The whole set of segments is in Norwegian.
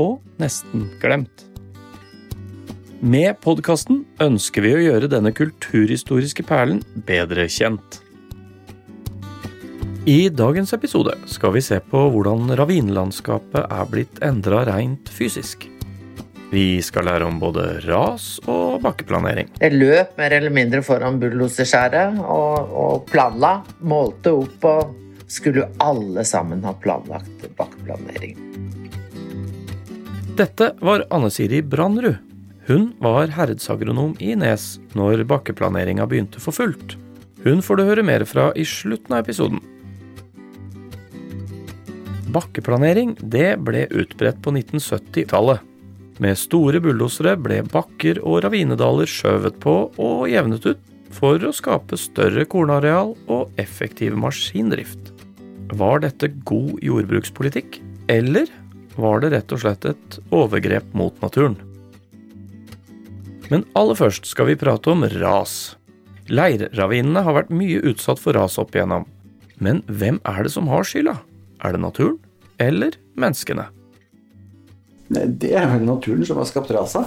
og nesten glemt. Med podkasten ønsker vi å gjøre denne kulturhistoriske perlen bedre kjent. I dagens episode skal vi se på hvordan ravinlandskapet er blitt endra rent fysisk. Vi skal lære om både ras og bakkeplanering. Jeg løp mer eller mindre foran bulldoserskjæret og, og planla. Målte opp og skulle alle sammen ha planlagt bakkeplanering. Dette var Anne Siri Brandrud. Hun var herredsagronom i Nes når bakkeplaneringa begynte for fullt. Hun får du høre mer fra i slutten av episoden. Bakkeplanering det ble utbredt på 1970-tallet. Med store bulldosere ble bakker og ravinedaler skjøvet på og jevnet ut for å skape større kornareal og effektiv maskindrift. Var dette god jordbrukspolitikk, eller var det rett og slett et overgrep mot naturen? Men aller først skal vi prate om ras. Leirravinene har vært mye utsatt for ras opp igjennom. Men hvem er det som har skylda? Er det naturen eller menneskene? Det er vel naturen som har skapt rasa.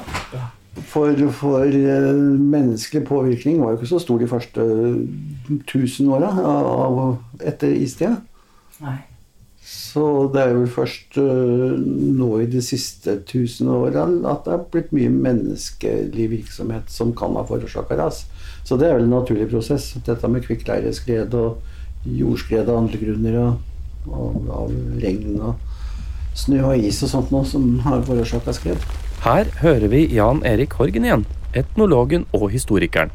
For, for uh, menneskelig påvirkning var jo ikke så stor de første tusen åra etter istida. Så det er vel først uh, nå i de siste tusen åra at det er blitt mye menneskelig virksomhet som kan ha forårsaka ras. Så det er vel en naturlig prosess. Dette med kvikkleireskred og jordskred av andre grunner og, og av regn og snø og is og sånt noe som har forårsaka skred. Her hører vi Jan Erik Horgen igjen, etnologen og historikeren.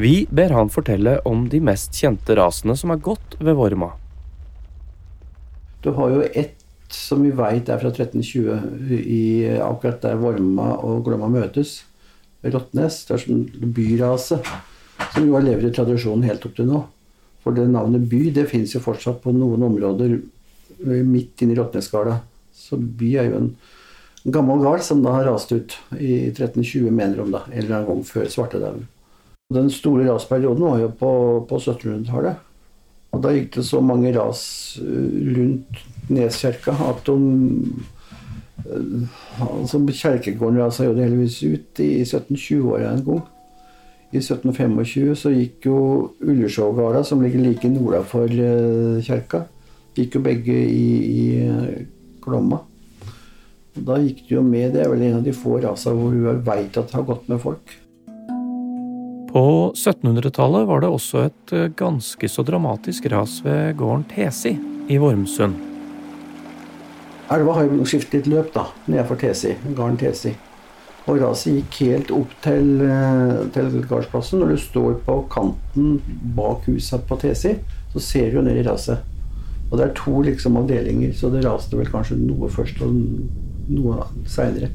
Vi ber han fortelle om de mest kjente rasene som er gått ved Vorma. Du har jo ett som vi veit er fra 1320, i akkurat der Vorma og Glomma møtes. Rottnes. Det er som byrase, som jo har levd i tradisjonen helt opp til nå. For det navnet by det fins jo fortsatt på noen områder midt inne i Rottnesgala. Så by er jo en gammel gard som da har rast ut i 1320, mener de da. Eller en gang før svartedauden. Den store rasperioden var jo på, på 1700-tallet. Og da gikk det så mange ras rundt Neskjerka at de altså Kjerkegården rasa jo heldigvis ut i 1720-åra en gang. I 1725 så gikk jo Ullersjågarda, som ligger like norda for kjerka, gikk jo begge i, i Glomma. Da gikk det jo med. Det er vel en av de få rasa hvor du veit at det har gått med folk. På 1700-tallet var det også et ganske så dramatisk ras ved gården Tesi i Vormsund. Elva har jo skiftet løp da, nedenfor Tesi, gården Tesi. Og raset gikk helt opp til, til gardsplassen. Når du står på kanten bak huset på Tesi, så ser du ned i raset. Og det er to liksom avdelinger, så det raste vel kanskje noe først og noe seinere.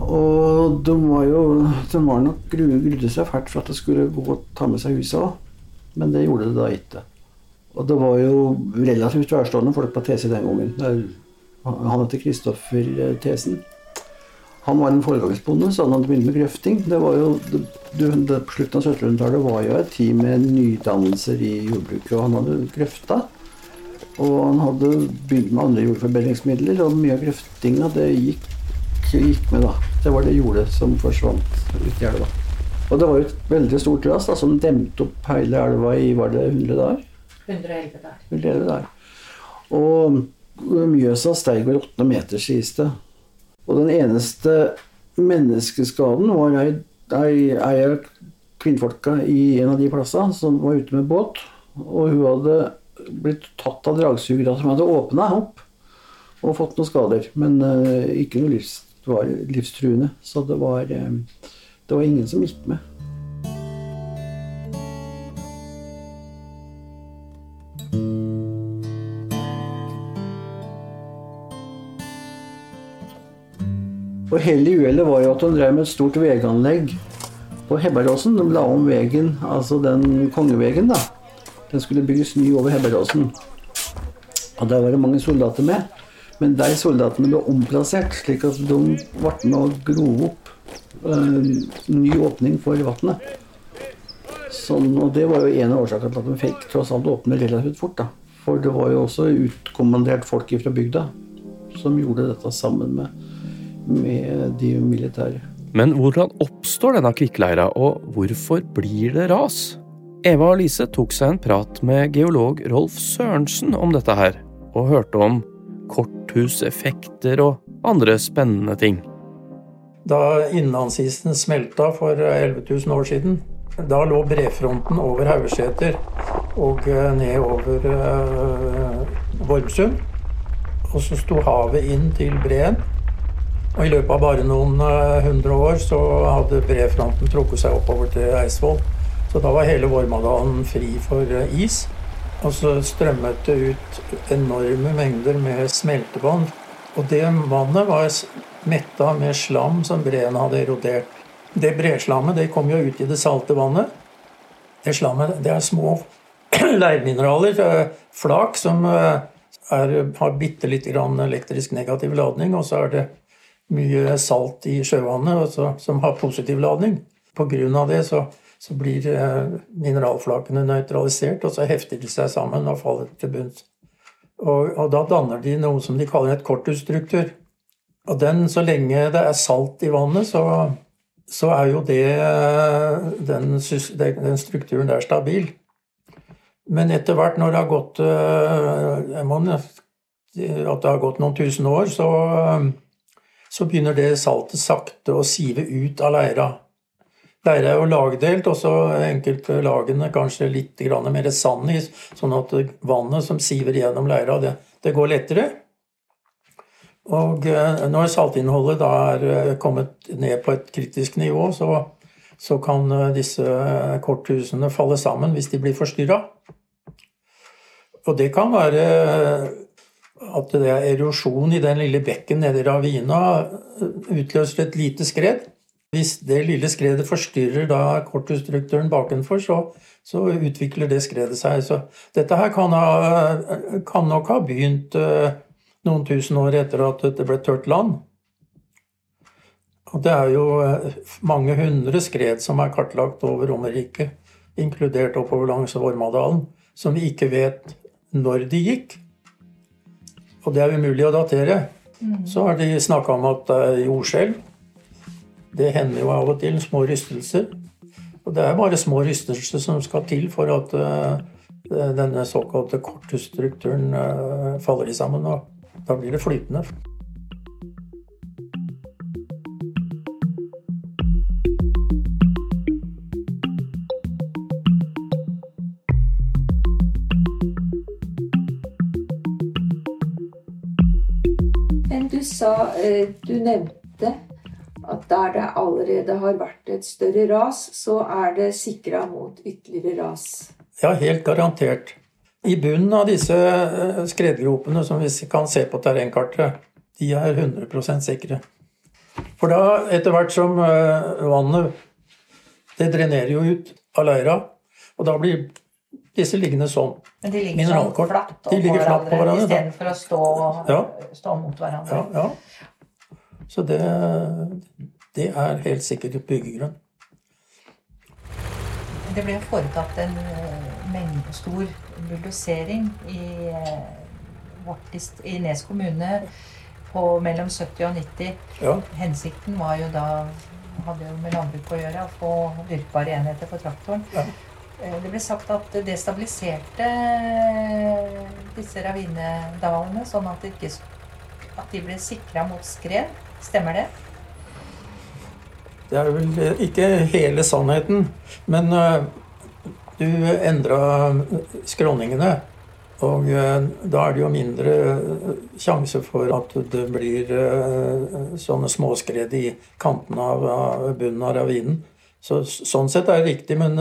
Og de var jo de var nok grudde seg fælt for at det skulle gå og ta med seg huset òg. Men det gjorde det da ikke. Og det var jo relativt værstående folk på TC den gangen. Han heter Kristoffer Tesen. Han var en foregangsbonde, så han hadde begynt med grøfting. Det var jo, det, det, På slutten av 1700-tallet var jo et tid med nydannelser i jordbruket, og han hadde grøfta. Og han hadde begynt med andre jordforbedringsmidler, og mye av grøftinga det gikk, gikk, med, da. Det var det jordet som forsvant ut i elva. Og det var jo et veldig stort ras da, som demte opp hele elva i var det 100 dager? 111 dager. 111 dager. Og Mjøsa steig vel 8 meter, sies det. Og den eneste menneskeskaden var ei, ei, ei av kvinnfolka i en av de plassene som var ute med båt. Og hun hadde blitt tatt av dragsugere som hadde åpna opp og fått noen skader. Men uh, ikke noe livs, var livstruende. Så det var, uh, det var ingen som gikk med. Og hele uhellet var jo at hun drev med et stort veganlegg på Hebberåsen. De la om veien, altså den kongevegen, da. Den skulle bygges ny over Hebberåsen. Og der var det mange soldater med. Men de soldatene ble omplassert, slik at de ble med å grove opp eh, ny åpning for vannet. Sånn, og det var jo en av årsakene til at de fikk tross alt åpne relativt fort. da. For det var jo også utkommandert folk fra bygda som gjorde dette sammen med, med de militære. Men hvordan oppstår denne kvikkleira, og hvorfor blir det ras? Eva og Lise tok seg en prat med geolog Rolf Sørensen om dette her, og hørte om korthuseffekter og andre spennende ting. Da innlandsisen smelta for 11 000 år siden, da lå brefronten over Haugeseter og eh, ned over uh, Vormsund. Og så sto havet inn til breen. Og i løpet av bare noen hundre år så hadde brefronten trukket seg oppover til Eidsvoll. Så da var hele Vormadalen fri for is. Og så strømmet det ut enorme mengder med smeltevann. Og det vannet var metta med slam som breen hadde erodert. Det breslammet det kom jo ut i det salte vannet. Det slammet det er små leirmineraler, eh, flak, som eh, er, har bitte litt elektrisk negativ ladning. Og så er det mye salt i sjøvannet også, som har positiv ladning. På grunn av det så så blir eh, mineralflakene nøytralisert, og så hefter de seg sammen og faller til bunns. Og, og, da danner de noe som de kaller et kortusstruktur. Og den, så lenge det er salt i vannet, så, så er jo det den, den, strukturen der stabil. Men etter hvert, når det har gått jeg må, at det har gått noen tusen år, så, så begynner det saltet sakte å sive ut av leira. Leire er jo lagdelt, og så enkelte lagene kanskje litt mer sand i, sånn at vannet som siver gjennom leira, det, det går lettere. Og eh, når saltinnholdet da er eh, kommet ned på et kritisk nivå, så, så kan eh, disse korthusene falle sammen hvis de blir forstyrra. Og det kan være at det er erosjon i den lille bekken nede i ravina utløser et lite skred. Hvis det lille skredet forstyrrer da kortusstrukturen bakenfor, så, så, utvikler det skredet seg. Så dette her kan, ha, kan nok ha begynt uh, noen tusen år etter at det ble tørt land. Og det er jo uh, mange hundre skred som er kartlagt over Romerriket, inkludert oppover langs Vormadalen, som vi ikke vet når de gikk. Og det er umulig å datere. Mm. Så har de snakka om at det er jordskjelv. Det hender jo av og til små rystelser. Og det er bare små rystelser som skal til for at uh, denne såkalte korthusstrukturen uh, faller i sammen. Og da blir det flytende. Men du sa eh, Du nevnte at der det allerede har vært et større ras, så er det sikra mot ytterligere ras. Ja, helt garantert. I bunnen av disse eh, skredgropene som vi kan se på terrengkartet, de er 100% sikre. For da, etter hvert som eh, vannet Det drenerer jo ut av leira, og da blir disse liggende sånn. Men de ligger sånn flatt på hverandre, hverandre istedenfor å stå, ja. stå, mot hverandre. Ja, ja. Så det, det er helt sikkert et byggegrunn. Det ble foretatt en eh, mengde stor bulldosering i, eh, i Nes kommune på mellom 70 og 90. Ja. Hensikten var jo da hadde jo med landbruk å gjøre, å få dyrkbare enheter for traktoren. Ja. Eh, det ble sagt at det stabiliserte disse ravinedalene, sånn at, ikke, at de ble sikra mot skred. Stemmer det? Det er vel ikke hele sannheten. Men uh, du endra skråningene. Og da er det jo mindre sjanse for at det blir sånne småskred i kanten av, bunnen av ravinen. Så, sånn sett er det riktig. Men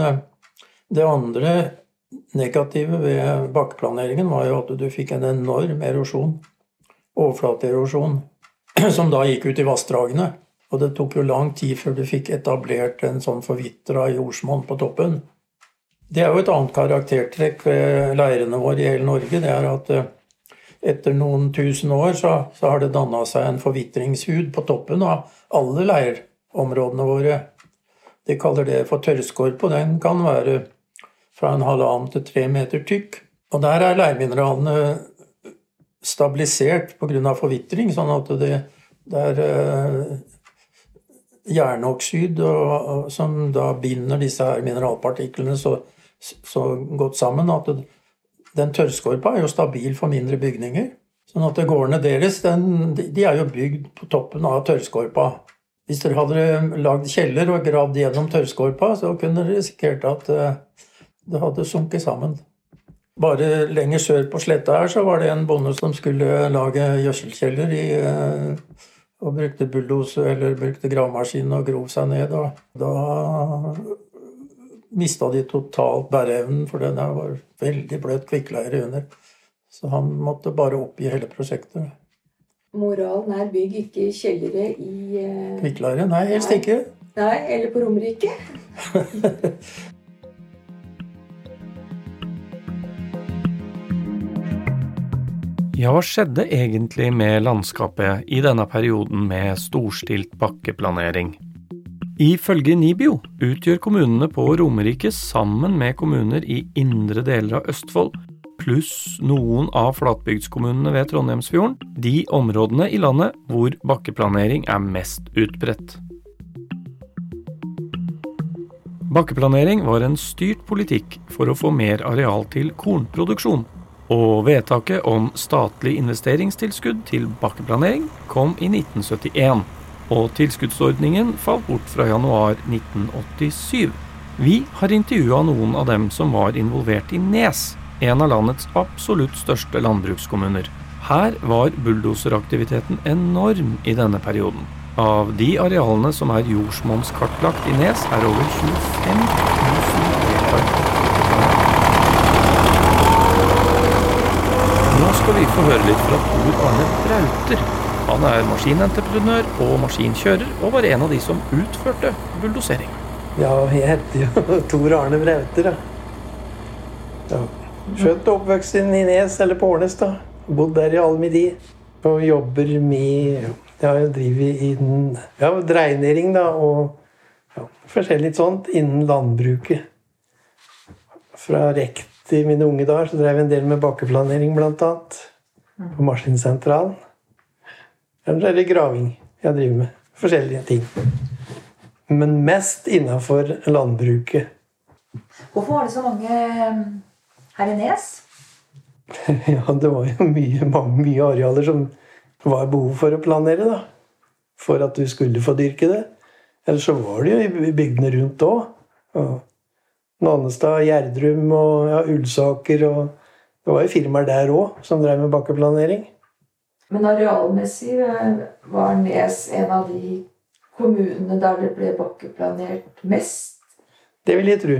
det andre negative ved bakkeplaneringen var jo at du fikk en enorm erosjon. Overflateerosjon som da gikk ut i vassdragene. Og det tok jo lang tid før du fikk etablert en sånn forvitra jordsmonn på toppen. Det er jo et annet karaktertrekk ved leirene våre i hele Norge. Det er at eh, etter noen tusen år så, så har det danna seg en forvitringshud på toppen av alle leirområdene våre. De kaller det for tørrskorpe, og den kan være fra en halvannen til tre meter tykk. Og der er leirmineralene stabilisert pga. forvitring, sånn at det, det er uh, jernoksid og, som da binder disse her mineralpartiklene så, så godt sammen at det, den tørrskorpa er jo stabil for mindre bygninger. Sånn at gårdene deres den, de er jo bygd på toppen av tørrskorpa. Hvis dere hadde lagd kjeller og gravd gjennom tørrskorpa, så kunne dere risikert at uh, det hadde sunket sammen. Bare lenger sør på sletta her så var det en bonde som skulle lage gjødselkjeller i, uh, og brukte bulldoser eller brukte gravemaskin og grov seg ned. Og da mista de totalt bæreevnen, for den var veldig bløt kvikkleire under. Så han måtte bare oppgi hele prosjektet. Moralen er bygg ikke kjellere i uh... Kvikkleire? Nei, helst ikke. Nei, eller på Romerike. Ja, hva skjedde egentlig med landskapet i denne perioden med storstilt bakkeplanering? Ifølge Nibio utgjør kommunene på Romerike sammen med kommuner i indre deler av Østfold, pluss noen av flatbygdskommunene ved Trondheimsfjorden, de områdene i landet hvor bakkeplanering er mest utbredt. Bakkeplanering var en styrt politikk for å få mer areal til kornproduksjon og vedtaket om statlig investeringstilskudd til bakkeplanering kom i 1971, og tilskuddsordningen falt bort fra januar 1987. Vi har intervjua noen av dem som var involvert i Nes, en av landets absolutt største landbrukskommuner. Her var bulldoseraktiviteten enorm i denne perioden. Av de arealene som er jordsmonnskartlagt i Nes, er over 25 000 hektar skal vi få høre litt fra Tor Arne Brauter. Han er maskinentreprenør og maskinkjører, og var en av de som utførte bulldosering. Ja, jeg heter jo Tor Arne Brauter, da. Ja. Født og oppvokst i Nes, eller på Årnes, da. Bodd der i all min tid. Og jobber med Jeg driver den, ja, dreinering, da, og ja, forskjellig sånt innen landbruket. Fra rekt i mine unge dager så drev jeg en del med bakkeplanering, bl.a. På Maskinsentralen. Eller er det graving jeg driver med. Forskjellige ting. Men mest innafor landbruket. Hvorfor var det så mange um, her i Nes? ja, det var jo mye, mange, mye arealer som var behov for å planere, da. For at du skulle få dyrke det. Eller så var det jo i bygdene rundt òg. Nannestad, Gjerdrum og ja, Ulsaker. og Det var jo firmaer der òg som drev med bakkeplanering. Men arealmessig eh, var Nes en av de kommunene der det ble bakkeplanert mest? Det vil jeg tro.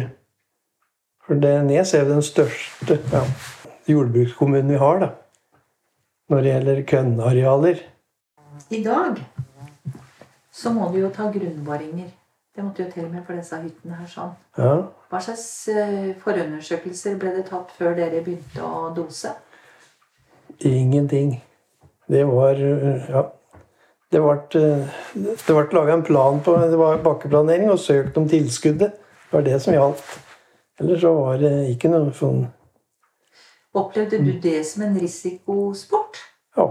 For det, Nes er jo den største ja, jordbrukskommunen vi har da, når det gjelder kønnarealer. I dag så må du jo ta grunnboringer det måtte jo til med for disse hyttene her. sånn. Ja. Hva slags eh, forundersøkelser ble det tatt før dere begynte å dose? Ingenting. Det var eh, Ja. Det ble, eh, det ble laga en plan på det var bakkeplanering og søkt om tilskuddet. Det var det som gjaldt. Ellers så var det ikke noe sånn Opplevde du det som en risikosport? Ja.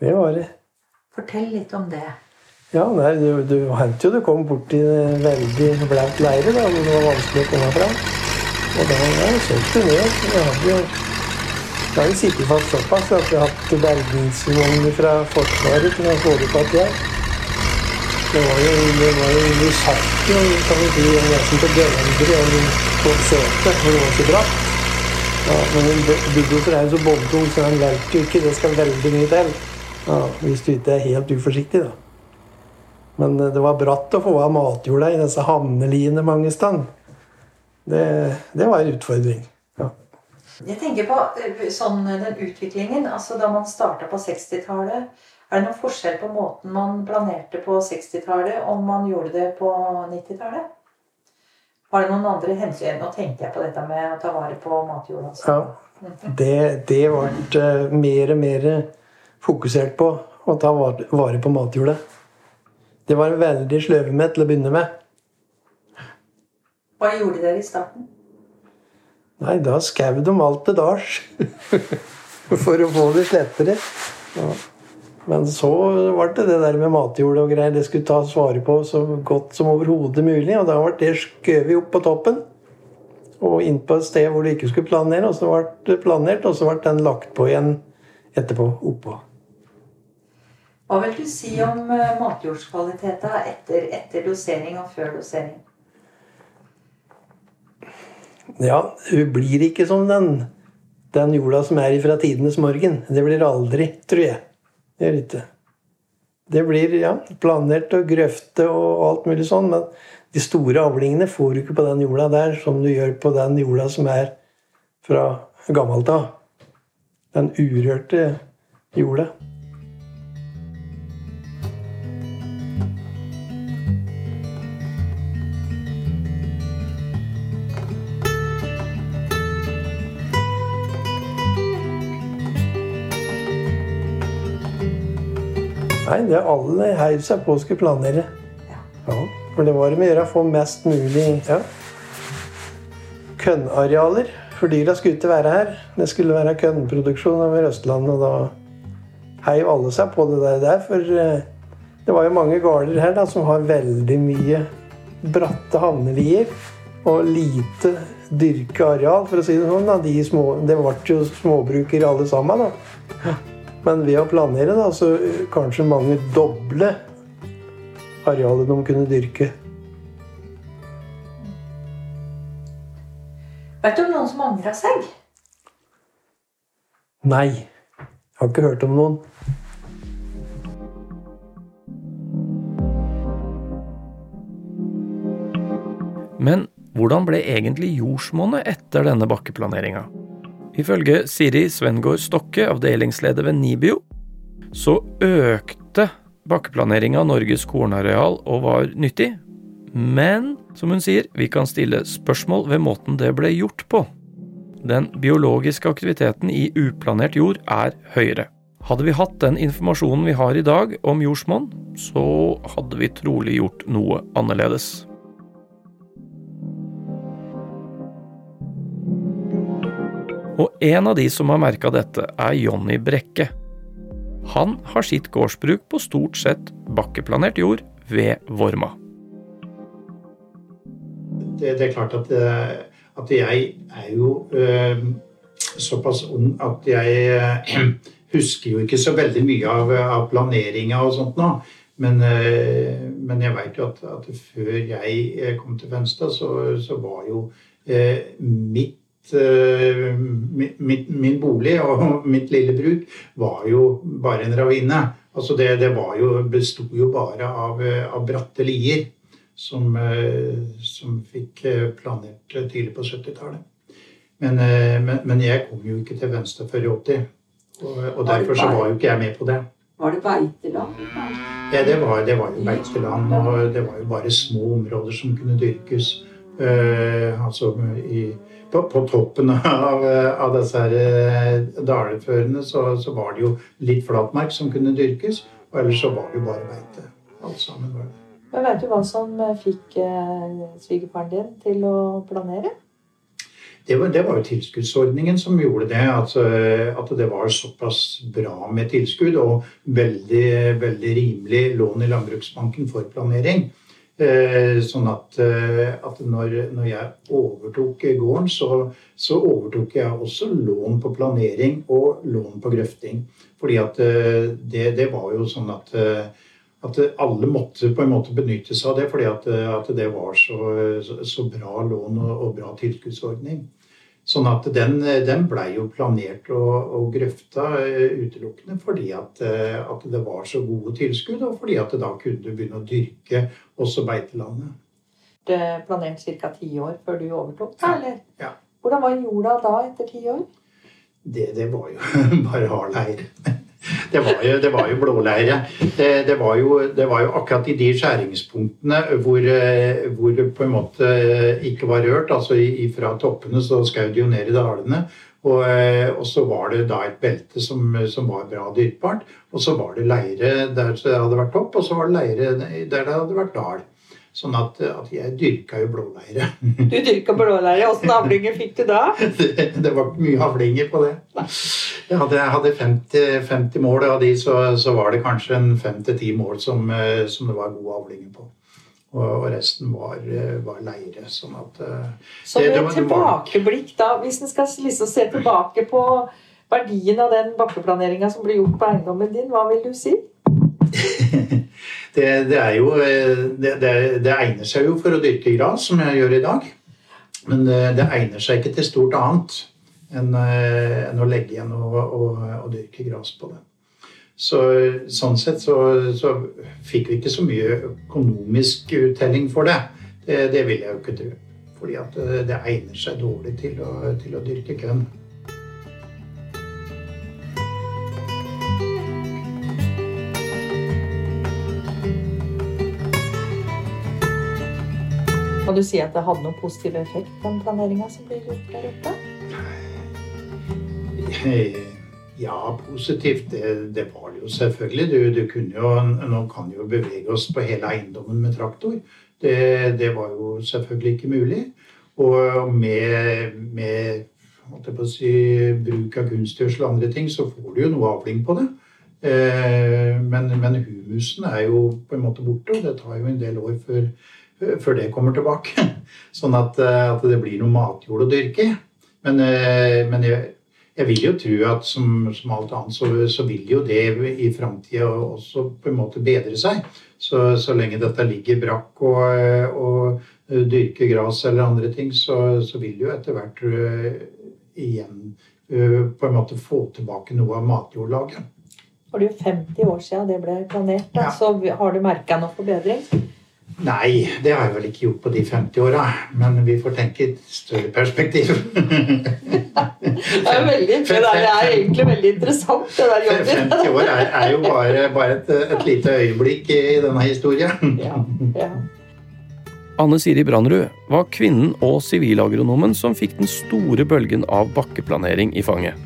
Det var det. Fortell litt om det. Ja, nei, du, du hendte jo du kom borti veldig blaut leire da, det var vanskelig å komme fram. Og da ja, du ned. Vi hadde jo vi har jo sittet fast såpass at vi har hatt bergingsvogner fra Forsvaret til å få det på igjen. Det var jo, det var jo, Vi satt jo kan vi si, nesten på gøyandre på setet, for det var så bratt. Ja, men en bulldoser er jo så båndtung, så han velter jo ikke. Det skal veldig mye til. Ja, hvis du ikke er helt uforsiktig, da. Men det var bratt å få av matjorda i disse havneliene mange steder. Det, det, var en utfordring. Ja. Jeg tenker på eh, sånn, den utviklingen. altså Da man starta på 60-tallet, Er det noen forskjell på måten man planerte på 60-tallet, om man gjorde det på 90-tallet? Var det noen andre hensyn? Nå tenker jeg på dette med å ta vare på matjorda. Ja, det, det ble uh, mer og mer fokusert på å ta vare på matjorda. Det var veldig sløve med til å begynne med. Hva gjorde dere i starten? Nei, da skau de alt til dals. For å få det slettere. Ja. Men så ble det det der med matjord og greier. Det skulle tas vare på så godt som overhodet mulig. Og da ble det skjøvet opp på toppen. Og inn på et sted hvor du ikke skulle planere. Og så ble det planert, og så ble den lagt på igjen etterpå. Oppå. Hva vil du si om eh, matjordskvaliteten etter, etter dosering og før dosering? Ja, hun blir ikke som den, den jorda som er fra tidenes morgen. Det blir aldri, tror jeg. Det gjør ikke. Det blir ja, planert og grøfte og alt mulig sånn, men de store avlingene får du ikke på den jorda der som du gjør på den jorda som er fra gammelt av. Den urørte jorda. Nei, det alle heiv seg på å skulle planere. Ja, For det var om å gjøre å få mest mulig ja. kønnarealer. For dyra skulle ikke være her. Det skulle være kønnproduksjon over Østlandet. Og da heiv alle seg på det der. For eh, det var jo mange gårder her da, som har veldig mye bratte havnelier. Og lite dyrka areal, for å si det sånn. Da. De små, det ble jo småbrukere alle sammen. da. Men ved å planere, da, så kanskje mange doble arealet de kunne dyrke. Vet du om noen som angra seg? Nei. Jeg har ikke hørt om noen. Men hvordan ble egentlig jordsmonnet etter denne bakkeplaneringa? Ifølge Siri Svengård Stokke, avdelingsleder ved NIBIO, så økte bakkeplaneringa Norges kornareal og var nyttig. Men som hun sier, vi kan stille spørsmål ved måten det ble gjort på. Den biologiske aktiviteten i uplanert jord er høyere. Hadde vi hatt den informasjonen vi har i dag om jordsmonn, så hadde vi trolig gjort noe annerledes. Og en av de som har merka dette, er Jonny Brekke. Han har sitt gårdsbruk på stort sett bakkeplanert jord ved Vorma. Det, det er klart at, eh, at, jeg er jo øh, såpass ung at jeg øh, husker jo ikke så veldig mye av, av planeringa og sånt nå. Men, men jeg veit jo at, at, før jeg kom til Fenstad, så, så var jo mitt Eh, min, min, bolig og mitt lille bruk var jo bare en ravine. Altså det, det jo, besto jo bare av, av bratte lier som, eh, som, fikk eh, planert tidlig på 70-tallet. Men, men, men, jeg kom jo ikke til Venstre før i 80, og, og derfor så var jo ikke jeg med på det. Var det beiteland? Ja, det var, det var jo beiteland. Og det var jo bare små områder som kunne dyrkes. Uh, altså i på, på toppen av, av disse her eh, dalførene så, så, var det jo litt flatmark som kunne dyrkes. Og ellers så var det jo bare beite. Alt sammen var det. Men Vet du hva som eh, fikk eh, svigerfaren din til å planere? Det var, det var, jo tilskuddsordningen som gjorde det. Altså, at det var såpass bra med tilskudd og veldig, veldig rimelig lån i Landbruksbanken for planering. Eh, sånn at, eh, at når, når, jeg overtok gården, så, så, overtok jeg også lån på planering og lån på grøfting. Fordi at eh, det, det var jo sånn at, at alle måtte på en måte benytte seg av det, fordi at, at det var så, så, bra lån og, og bra tilskuddsordning. Sånn at den, den blei jo planert og, og grøfta eh, utelukkende fordi at, eh, at, det var så gode tilskudd, og fordi at det da kunne du begynne å dyrke også beitelandet. Det er planert ca. ti år før du overtok? Ja. Eller? ja. Hvordan var jorda da etter ti år? Det, det, var jo bare hard leir. Det, var jo, det var jo blåleire. Det, det, var jo, det, var jo, akkurat i de skjæringspunktene hvor, hvor det på en måte ikke var rørt. Altså fra toppene så skjøt de jo ned i dalene. Og, og, så var det da et belte som, som, var bra dyrkbart. Og så var det leire der det hadde vært topp, og så var det leire der det hadde vært dal. Sånn at, at jeg dyrka jo blåleire. Du dyrka blåleire. Åssen avlinger fikk du da? Det, det var mye avlinger på det. Jeg hadde, jeg hadde 50, 50, mål, og av de så, så, var det kanskje en 5-10 mål som, eh, som, det var gode avlinger på. Og, og resten var, eh, var, leire. Sånn at eh, Så med et tilbakeblikk, da, hvis en skal liksom se tilbake på verdien av den bakkeplaneringa som ble gjort på eiendommen din, hva vil du si? det, det, er jo eh, det, det, egner seg jo for å dyrke gras, som jeg gjør i dag. Men det, egner seg ikke til stort annet enn, eh, enn å legge igjen og, og, og, dyrke gras på det. Så, sånn sett så, så, fikk vi ikke så mye økonomisk uttelling for det. Det, vil jeg jo ikke tro. Fordi eh, det egner seg dårlig til å, til å dyrke kønn. Kan du si at det hadde noen positiv effekt, den planeringa som blir gjort der oppe? Ja, positivt. Det, det var det jo selvfølgelig. Du, du kunne jo, nå kan jo bevege oss på hele eiendommen med traktor. Det, det var jo selvfølgelig ikke mulig. Og med, med si, bruk av kunstgjødsel og andre ting, så får du jo noe avling på det. Eh, men, men humusen er jo på en måte borte, og det tar jo en del år før før det kommer tilbake. Sånn at, eh, at, det blir noe matjord å dyrke i. Men, eh, men jeg, jeg, vil jo tro at som, som alt annet, så, så, vil jo det i framtida også på en måte bedre seg. Så, så lenge dette ligger brakk og, og dyrker gras eller andre ting, så, så vil jo etter hvert igjen på en måte få tilbake noe av matjordlaget. For det er jo 50 år siden det ble planert, ja. så har du merka noe forbedring? Nei, det har jeg vel ikke gjort på de 50 åra. Men vi får tenke i et større perspektiv. det er veldig, det er egentlig veldig interessant, det der jobben. 50 år er, er jo bare, bare et, et, lite øyeblikk i denne historien. ja, ja. Anne Siri Brandrud var kvinnen og sivilagronomen som fikk den store bølgen av bakkeplanering i fanget.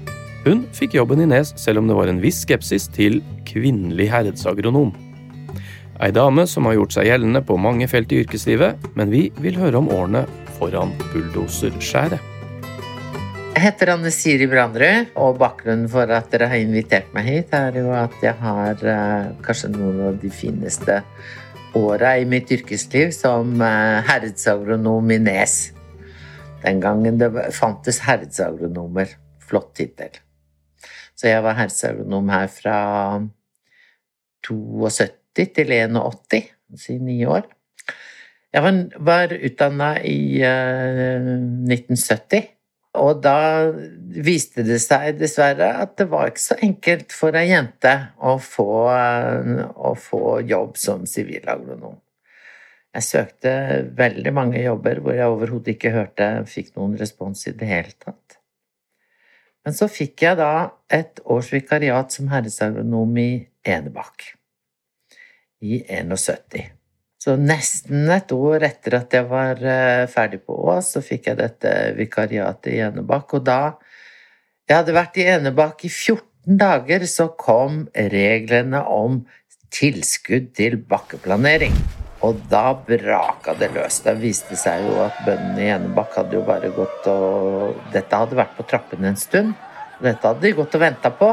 Hun fikk jobben i Nes selv om det var en viss skepsis til kvinnelig herredsagronom. Ei dame som har gjort seg gjeldende på mange felt i yrkeslivet, men vi vil høre om årene foran bulldoserskjæret. Jeg heter Anne Siri Brandrud, og bakgrunnen for at dere har invitert meg hit, er jo at jeg har eh, kanskje noen av de fineste åra i mitt yrkesliv som eh, herredsagronom i Nes. Den gangen det fantes herredsagronomer. Flott tittel. Så jeg var herredsagronom her fra 72 til 81, si ni år. Jeg var, var utdanna i uh, eh, 1970. Og da viste det seg dessverre at det var ikke så enkelt for ei jente å få, uh, å få jobb som sivilagronom. Jeg søkte veldig mange jobber hvor jeg overhodet ikke hørte fikk noen respons i det hele tatt. Men så fikk jeg da et års vikariat som herresagronom i Enebakk i 71. Så nesten et år etter at jeg var eh, ferdig på Ås, så fikk jeg dette vikariatet i Enebakk. Og da jeg hadde vært i Enebakk i 14 dager, så kom reglene om tilskudd til bakkeplanering. Og da braka det løs. Da viste seg jo at bøndene i Enebakk hadde jo bare gått og Dette hadde vært på trappene en stund. Dette hadde de gått og venta på.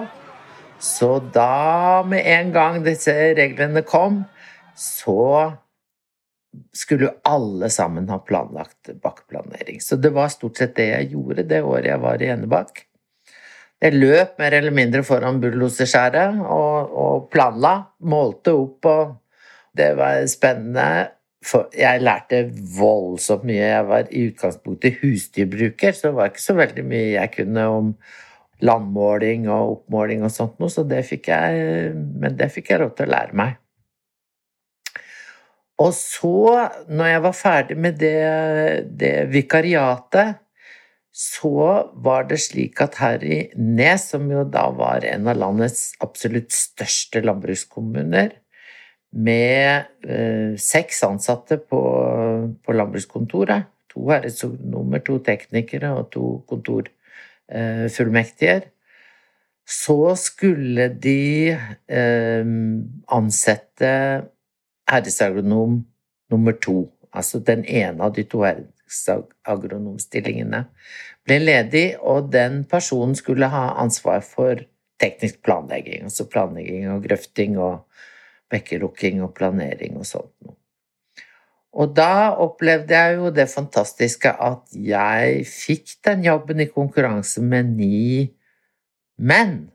Så da, med en gang disse reglene kom, så skulle jo alle sammen ha planlagt bakkeplanering. Så det var stort sett det jeg gjorde det året jeg var i Enebakk. Jeg løp mer eller mindre foran bulldoserskjæret og, og planla. Målte opp og Det var spennende. For jeg lærte voldsomt mye. Jeg var i utgangspunktet husdyrbruker, så det var ikke så veldig mye jeg kunne om landmåling og oppmåling og sånt noe, så det fikk jeg Men det fikk jeg lov til å lære meg. Og så, når jeg var ferdig med det, det vikariatet, så var det slik at her i Nes, som jo da var en av landets absolutt største landbrukskommuner, med eh, seks ansatte på, på landbrukskontoret, to herresonomer, to teknikere og to kontorfullmektiger, eh, så skulle de eh, ansette herresagronom nummer to. Altså den ene av de to herresagronomstillingene ble ledig, og den personen skulle ha ansvar for teknisk planlegging. Altså planlegging og grøfting og bekkelukking og planering og sånt noe. Og da opplevde jeg jo det fantastiske at jeg fikk den jobben i konkurranse med ni menn.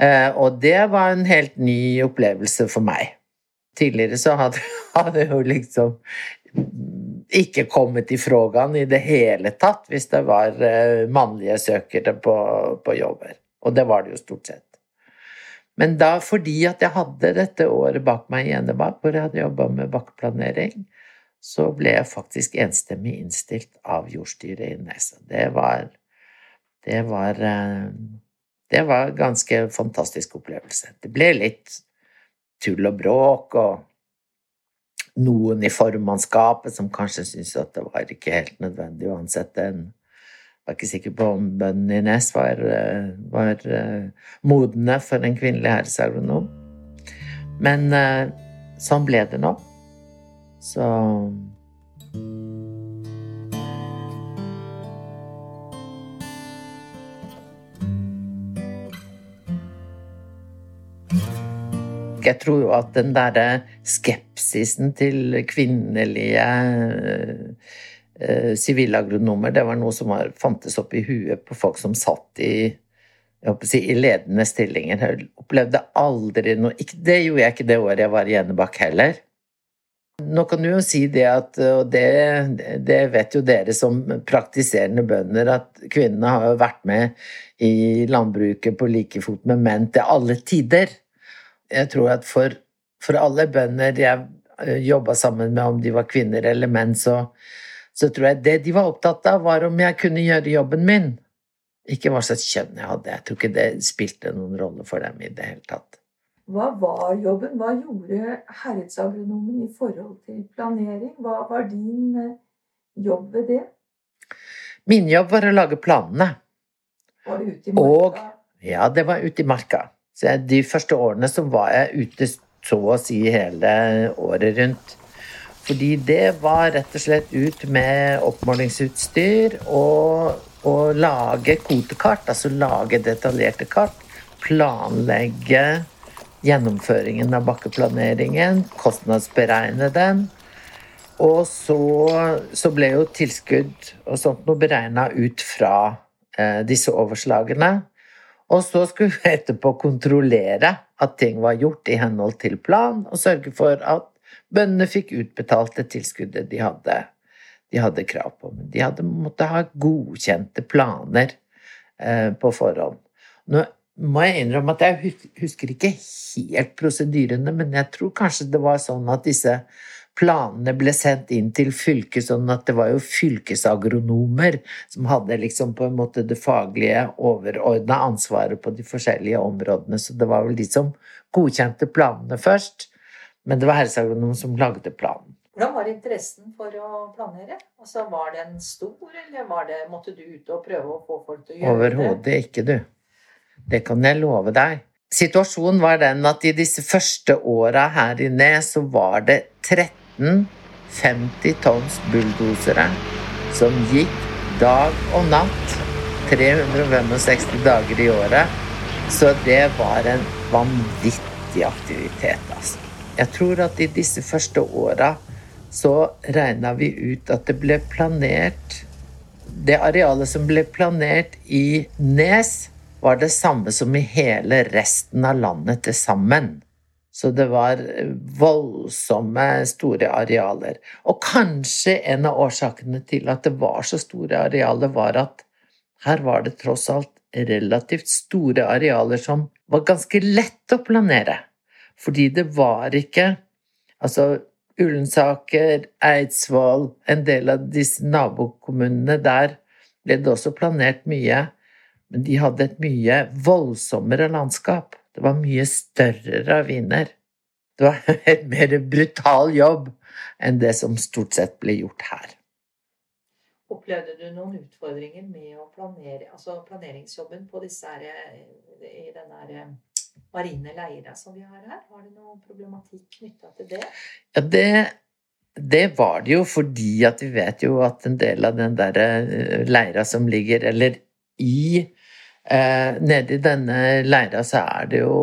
Eh, og det var en helt ny opplevelse for meg. Tidligere så hadde, hadde jo liksom ikke kommet i frågan i det hele tatt hvis det var eh, mannlige søkere på, på jobber. Og det var det jo stort sett. Men da, fordi at jeg hadde dette året bak meg i Enebakk, hvor jeg hadde jobba med bakkeplanering, så ble jeg faktisk enstemmig innstilt av jordstyret i Nesa. Det var Det var eh, Det var en ganske fantastisk opplevelse. Det ble litt tull og bråk, og noen i formannskapet som kanskje syntes at det var ikke helt nødvendig å ansette en var ikke sikker på om bøndene i Nes var, eh, var uh, modne for en kvinnelig herresagronom. Men sånn ble det nå. Så Jeg tror jo at den derre skepsisen til kvinnelige Eh, sivilagronomer, det var noe som var, fantes opp i huet på folk som satt i, si, i ledende stillinger. Jeg opplevde aldri noe ikke, Det gjorde jeg ikke det året jeg var i Enebakk heller. Nå kan du jo si det at, og det, det, vet jo dere som praktiserende bønder, at kvinnene har jo vært med i landbruket på like fot med menn til alle tider. Jeg tror at for, for alle bønder jeg eh, jobba sammen med, om de var kvinner eller menn, så, så tror jeg det de var opptatt av, var om jeg kunne gjøre jobben min. Ikke hva slags kjønn jeg hadde. Jeg tror ikke det spilte noen rolle for dem i det hele tatt. Hva var jobben? Hva gjorde herredsagronomen i forhold til planering? Hva var din eh, jobb ved det? Min jobb var å lage planene. Var det ute i marka? Og, ja, det var ute i marka. Så de første årene så var jeg ute så å si hele året rundt. Fordi det var rett og slett ut med oppmålingsutstyr og, og lage kvotekart, altså lage detaljerte kart. Planlegge gjennomføringen av bakkeplaneringen, kostnadsberegne den. Og så, så ble jo tilskudd og sånt noe beregna ut fra eh, disse overslagene. Og så skulle vi etterpå kontrollere at ting var gjort i henhold til plan, og sørge for at Bøndene fikk utbetalt det tilskuddet de hadde, de hadde krav på. Men de hadde måttet ha godkjente planer eh, på forhånd. Nå må jeg innrømme at jeg husker ikke helt prosedyrene, men jeg tror kanskje det var sånn at disse planene ble sendt inn til fylket, sånn at det var jo fylkesagronomer som hadde liksom på en måte det faglige, overordna ansvaret på de forskjellige områdene. Så det var vel de som godkjente planene først. Men det var helseagronom som lagde planen. Hvordan var interessen for å planere? Altså, var den stor, eller det, måtte du ut og prøve å få folk til å gjøre det? Overhodet ikke, du. Det kan jeg love deg. Situasjonen var den at i disse første åra her inne så var det 13 50 tonns bulldosere som gikk dag og natt 365 dager i året. Så det var en vanvittig aktivitet, altså. Jeg tror at i disse første åra så regna vi ut at det ble planert Det arealet som ble planert i Nes, var det samme som i hele resten av landet til sammen. Så det var voldsomme, store arealer. Og kanskje en av årsakene til at det var så store arealer, var at her var det tross alt relativt store arealer som var ganske lett å planere. Fordi det var ikke Altså, Ullensaker, Eidsvoll, en del av disse nabokommunene der ble det også planert mye, men de hadde et mye voldsommere landskap. Det var mye større raviner. Det var en mer brutal jobb enn det som stort sett ble gjort her. Opplevde du noen utfordringer med planere, altså planeringsjobben på disse her, i denne marine leira som vi har her? Har du noen problematikk knytta til det? Ja, det det var det jo fordi at vi vet jo at en del av den der eh, leira som ligger Eller i eh, i denne leira så er det jo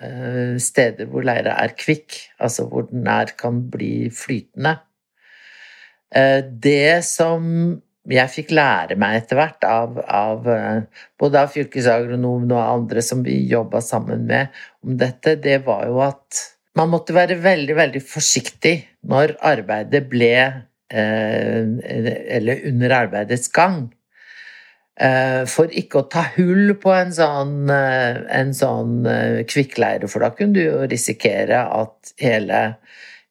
eh, steder hvor leira er kvikk, altså hvor den er, kan bli flytende. Eh, det som jeg fikk lære meg etter hvert av, av eh, både av fylkesagronomen og andre som vi jobba sammen med om dette, det var jo at man måtte være veldig, veldig forsiktig når arbeidet ble eh, Eller under arbeidets gang. Eh, for ikke å ta hull på en sånn, eh, sånn kvikkleire, for da kunne du jo risikere at hele,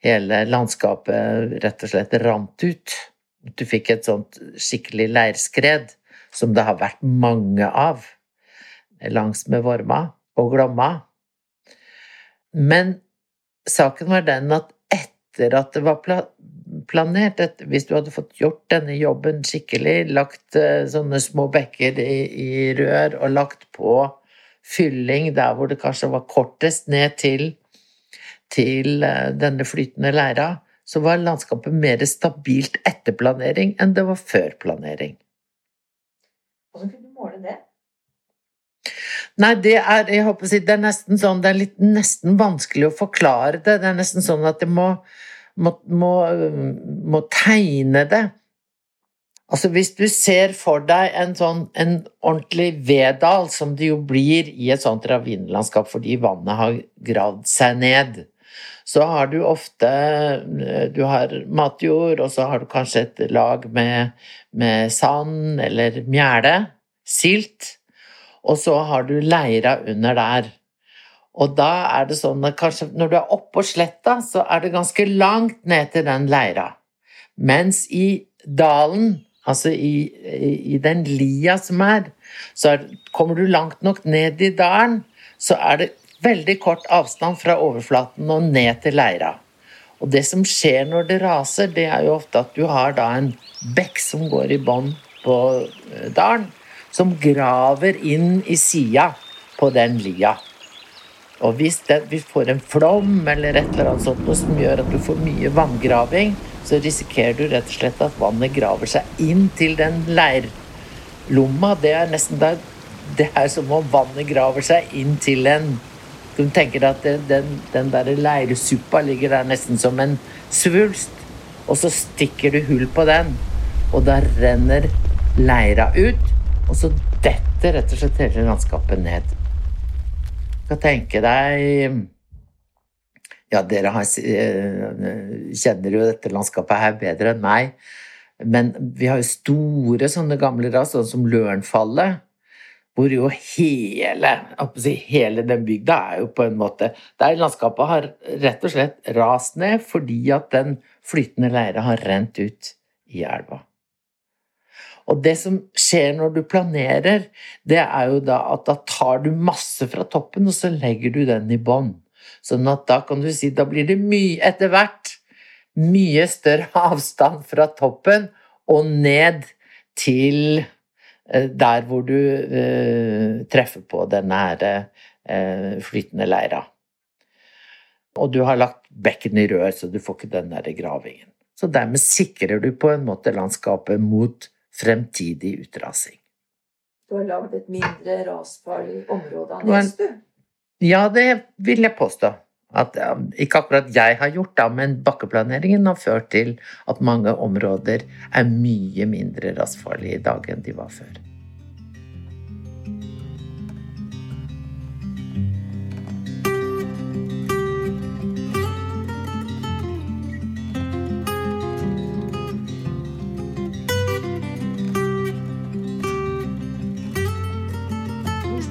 hele landskapet rett og slett rant ut. Du fikk et sånt skikkelig leirskred, som det har vært mange av langs med Vorma og Glomma. Men saken var den at etter at det var planert, hvis du hadde fått gjort denne jobben skikkelig, lagt eh, sånne små bekker i, i rør og lagt på fylling der hvor det kanskje var kortest ned til, til eh, denne flytende leira, så var landskapet mer stabilt etter planering enn det var før planering. Hvordan kunne du måle det? Nei, det er, jeg håper å si, det er nesten sånn Det er litt, nesten vanskelig å forklare det. Det er nesten sånn at det må, må, må, må tegne det. Altså Hvis du ser for deg en sånn en ordentlig veddal, som det jo blir i et sånt ravinlandskap fordi vannet har gravd seg ned, så har du ofte Du har matjord, og så har du kanskje et lag med, med sand eller mjæle, silt og så har du leira under der. Og da er det sånn at kanskje når du er oppå sletta, så er det ganske langt ned til den leira. Mens i dalen, altså i, i den lia som er, så er, kommer du langt nok ned i dalen, så er det veldig kort avstand fra overflaten og ned til leira. Og det som skjer når det raser, det er jo ofte at du har da en bekk som går i bånn på eh, dalen som graver inn i sida på den lia. Og hvis det, vi får en flom eller et eller annet sånt som gjør at du får mye vanngraving, så risikerer du rett og slett at vannet graver seg inn til den leirlomma. Det er nesten der, det er som om vannet graver seg inn til en Du tenker at det, den, den der leirsuppa ligger der nesten som en svulst, og så stikker du hull på den, og da renner leira ut. Og så detter rett og slett hele landskapet ned. Kan tenke deg Ja, dere har, eh, kjenner jo dette landskapet her bedre enn meg. Men vi har jo store sånne gamle ras, sånn som Lørenfallet. Hvor jo hele, hele den bygda er jo på en måte Der landskapet har rett og slett rast ned fordi at den flytende leira har rent ut i elva. Og det som skjer når du planerer, det er jo da at da tar du masse fra toppen, og så legger du den i bånn. Sånn at da kan du si da blir det mye etter hvert mye større avstand fra toppen og ned til eh, der hvor du eh, treffer på den nære eh, flytende leira. Og du har lagt bekken i rør, så du får ikke den der gravingen. Så dermed sikrer du på en måte landskapet mot fremtidig utrasing. Du har lagd et mindre rasfarlig område av Nes, du? Ja, det vil jeg påstå. At, ikke akkurat jeg har gjort, da, men bakkeplaneringen har ført til at mange områder er mye mindre rasfarlige i dag enn de var før.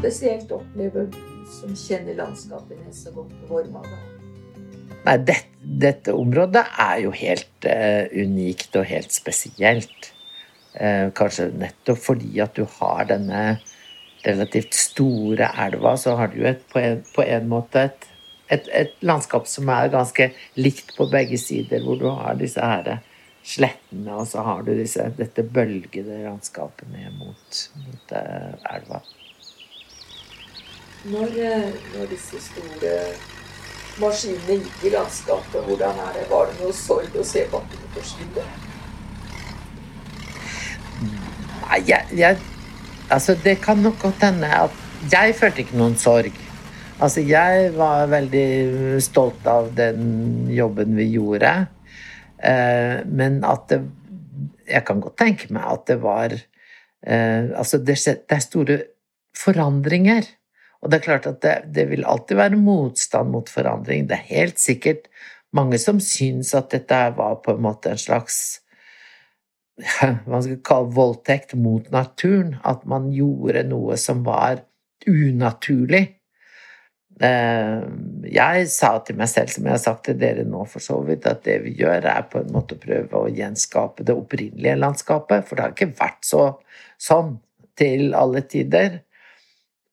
Spesielt opplever som kjenner landskapet så godt på Vormaga? Nei, det, dette området er jo helt uh, unikt og helt spesielt. Uh, kanskje nettopp fordi at du har denne relativt store elva, så har du et, på, en, på en måte et, et, et, landskap som er ganske likt på begge sider, hvor du har disse her slettene, og så har du disse, dette bølgede landskapet mot, mot uh, elva. Når, eh, når, disse store maskinene gikk i landskapet, hvordan er det? Var det noe sorg å se bakkene forsvinne? Nei, jeg, jeg, Altså, det kan nok godt hende at Jeg følte ikke noen sorg. Altså, jeg var veldig stolt av den jobben vi gjorde. Eh, men at det Jeg kan godt tenke meg at det var eh, Altså, det, det, er store forandringer. Og det er klart at det, det, vil alltid være motstand mot forandring. Det er helt sikkert mange som syns at dette var på en måte en slags hva skal kalle voldtekt mot naturen. At man gjorde noe som var unaturlig. Eh, jeg sa til meg selv, som jeg har sagt til dere nå for så vidt, at det vi gjør, er på en måte å prøve å gjenskape det opprinnelige landskapet. For det har ikke vært så sånn til alle tider.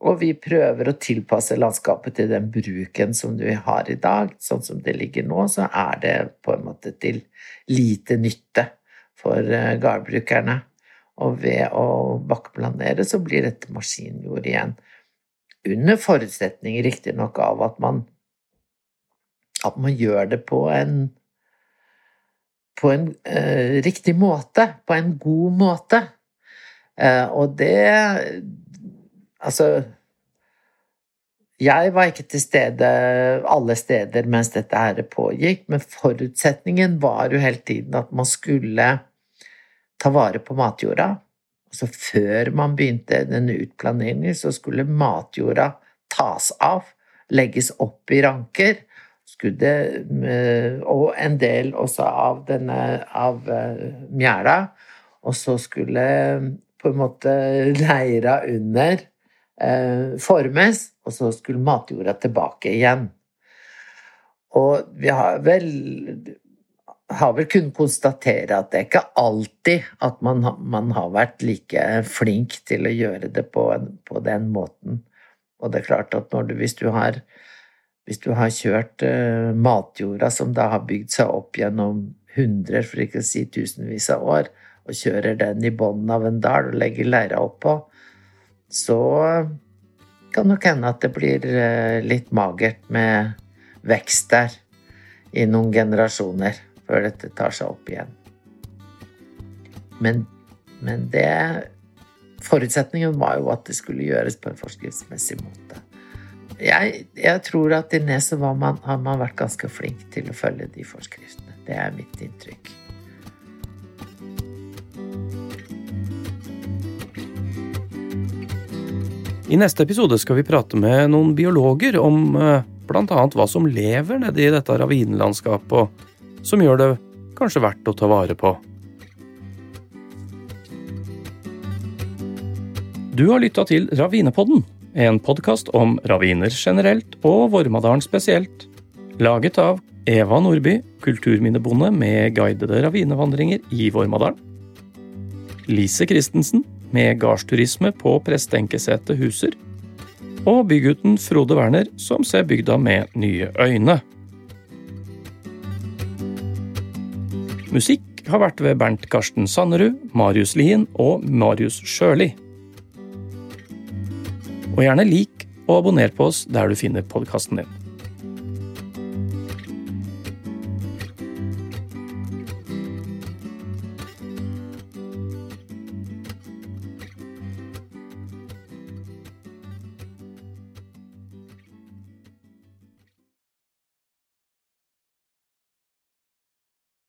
Og vi prøver å tilpasse landskapet til den bruken som vi har i dag. Sånn som det ligger nå, så er det på en måte til lite nytte for gardbrukerne. Og ved å bakkeplanere så blir dette maskinjord igjen. Under forutsetning riktignok av at man, at man gjør det på en på en eh, riktig måte, på en god måte. Eh, og det Altså Jeg var ikke til stede alle steder mens dette her pågikk, men forutsetningen var jo hele tiden at man skulle ta vare på matjorda. Altså før man begynte denne utplaneringen, så skulle matjorda tas av, legges opp i ranker. Det, eh, og en del også av denne av eh, mjæla. Og så skulle på en måte leira under eh, formes, og så skulle matjorda tilbake igjen. Og vi har vel har vel kunnet konstatere at det er ikke alltid at man, man har vært like flink til å gjøre det på, på, den måten. Og det er klart at du, hvis, du har, hvis du har kjørt uh, matjorda, som da har bygd seg opp gjennom hundre, for ikke å si tusenvis av år, og kjører den i bunnen av en dal og legger leira oppå, så kan nok hende at det blir uh, litt magert med vekst der i noen generasjoner før dette tar seg opp igjen. Men, men det Forutsetningen var jo at det skulle gjøres på en forskriftsmessig måte. Jeg, jeg tror at i Neset har man vært ganske flink til å følge de forskriftene. Det er mitt inntrykk. I neste episode skal vi prate med noen biologer om eh, bl.a. hva som lever nedi dette ravinlandskapet, og som gjør det kanskje verdt å ta vare på. Du har lytta til Ravinepodden, en podkast om raviner generelt og Vormadalen spesielt. Laget av Eva Nordby, kulturminnebonde med guidede ravinevandringer i Vormadalen. Lise Christensen, med gardsturisme på Prestenkesetet Huser. Og bygutten Frode Werner, som ser bygda med nye øyne. Musikk har vært ved Bernt Karsten Sannerud, Marius Lien og Marius Sjøli. Og gjerne lik og abonner på oss der du finner podkasten din.